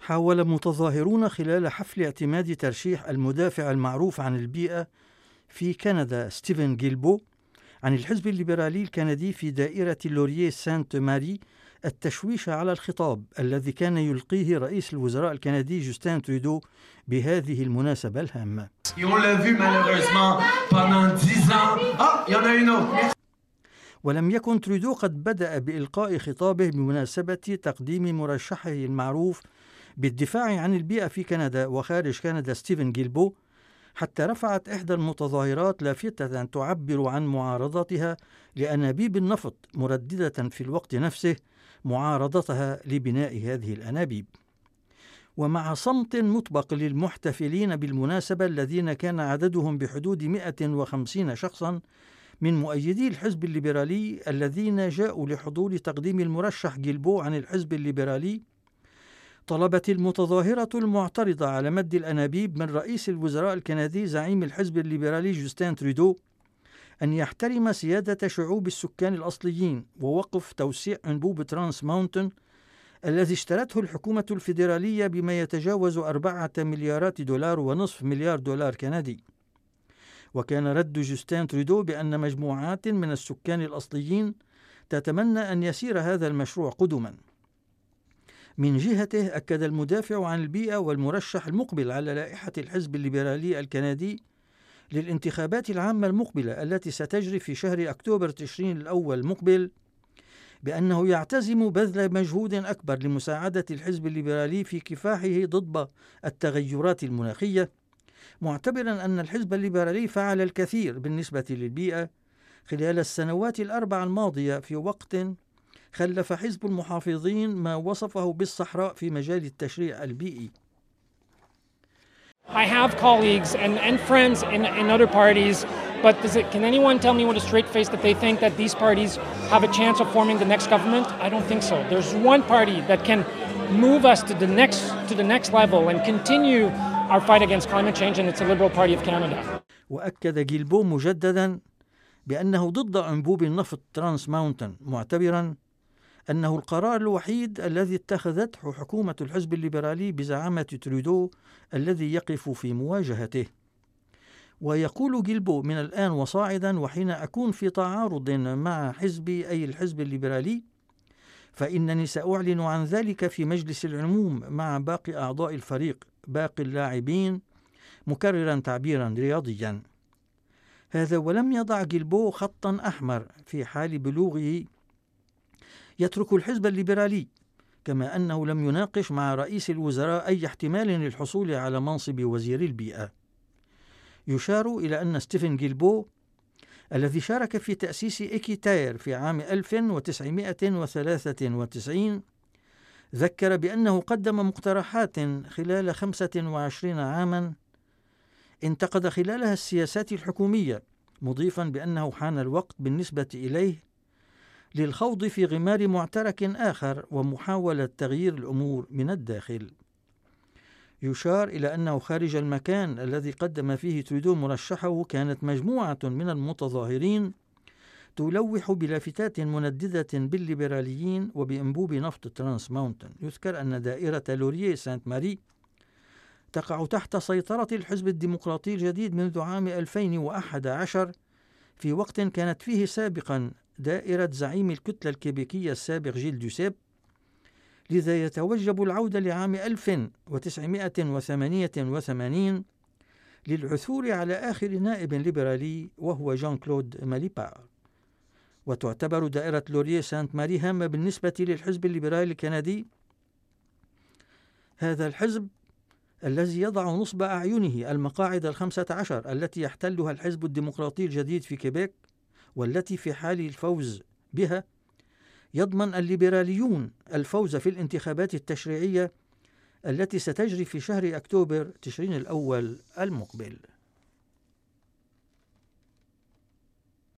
حاول متظاهرون خلال حفل اعتماد ترشيح المدافع المعروف عن البيئة في كندا ستيفن جيلبو عن الحزب الليبرالي الكندي في دائرة لورييه سانت ماري التشويش على الخطاب الذي كان يلقيه رئيس الوزراء الكندي جوستين ترودو بهذه المناسبة الهامة. ولم يكن ترودو قد بدأ بإلقاء خطابه بمناسبة تقديم مرشحه المعروف بالدفاع عن البيئة في كندا وخارج كندا ستيفن جيلبو حتى رفعت إحدى المتظاهرات لافتة تعبر عن معارضتها لأنابيب النفط مرددة في الوقت نفسه معارضتها لبناء هذه الأنابيب. ومع صمت مطبق للمحتفلين بالمناسبة الذين كان عددهم بحدود 150 شخصا من مؤيدي الحزب الليبرالي الذين جاءوا لحضور تقديم المرشح جيلبو عن الحزب الليبرالي طلبت المتظاهرة المعترضة على مد الأنابيب من رئيس الوزراء الكندي زعيم الحزب الليبرالي جوستين ترودو أن يحترم سيادة شعوب السكان الأصليين ووقف توسيع أنبوب ترانس ماونتن الذي اشترته الحكومة الفيدرالية بما يتجاوز أربعة مليارات دولار ونصف مليار دولار كندي. وكان رد جوستين ترودو بأن مجموعات من السكان الأصليين تتمنى أن يسير هذا المشروع قدما. من جهته أكد المدافع عن البيئة والمرشح المقبل على لائحة الحزب الليبرالي الكندي للانتخابات العامة المقبلة التي ستجري في شهر أكتوبر تشرين الأول المقبل بأنه يعتزم بذل مجهود أكبر لمساعدة الحزب الليبرالي في كفاحه ضد التغيرات المناخية معتبرا أن الحزب الليبرالي فعل الكثير بالنسبة للبيئة خلال السنوات الأربع الماضية في وقت خلف حزب المحافظين ما وصفه بالصحراء في مجال التشريع البيئي I have colleagues and, and friends in, in other parties, but it, can anyone tell me with a straight face that they think that these parties have a chance of forming the next government? I don't think so. There's one party that can move us to the next to the next level and continue our fight against climate change, and it's the Liberal Party of Canada. وأكد جيلبو مجددا بأنه ضد أنبوب النفط ترانس ماونتن معتبرا أنه القرار الوحيد الذي اتخذته حكومة الحزب الليبرالي بزعامة ترودو الذي يقف في مواجهته. ويقول جيلبو من الآن وصاعدا وحين أكون في تعارض مع حزبي أي الحزب الليبرالي فإنني سأعلن عن ذلك في مجلس العموم مع باقي أعضاء الفريق باقي اللاعبين مكررا تعبيرا رياضيا. هذا ولم يضع جيلبو خطا أحمر في حال بلوغه يترك الحزب الليبرالي كما أنه لم يناقش مع رئيس الوزراء أي احتمال للحصول على منصب وزير البيئة. يشار إلى أن ستيفن جيلبو الذي شارك في تأسيس إيكيتاير في عام 1993 ذكر بأنه قدم مقترحات خلال 25 عاما انتقد خلالها السياسات الحكومية مضيفا بأنه حان الوقت بالنسبة إليه للخوض في غمار معترك آخر ومحاولة تغيير الأمور من الداخل. يشار إلى أنه خارج المكان الذي قدم فيه تريدو مرشحه كانت مجموعة من المتظاهرين تلوح بلافتات منددة بالليبراليين وبأنبوب نفط ترانس ماونتن يذكر أن دائرة لوريه سانت ماري تقع تحت سيطرة الحزب الديمقراطي الجديد منذ عام 2011 في وقت كانت فيه سابقا دائرة زعيم الكتلة الكيبيكية السابق جيل دوسيب لذا يتوجب العودة لعام 1988 للعثور على آخر نائب ليبرالي وهو جان كلود ماليبار. وتعتبر دائرة لوريه سانت ماري هامة بالنسبة للحزب الليبرالي الكندي هذا الحزب الذي يضع نصب أعينه المقاعد الخمسة عشر التي يحتلها الحزب الديمقراطي الجديد في كيبيك. والتي في حال الفوز بها يضمن الليبراليون الفوز في الانتخابات التشريعية التي ستجري في شهر أكتوبر تشرين الأول المقبل.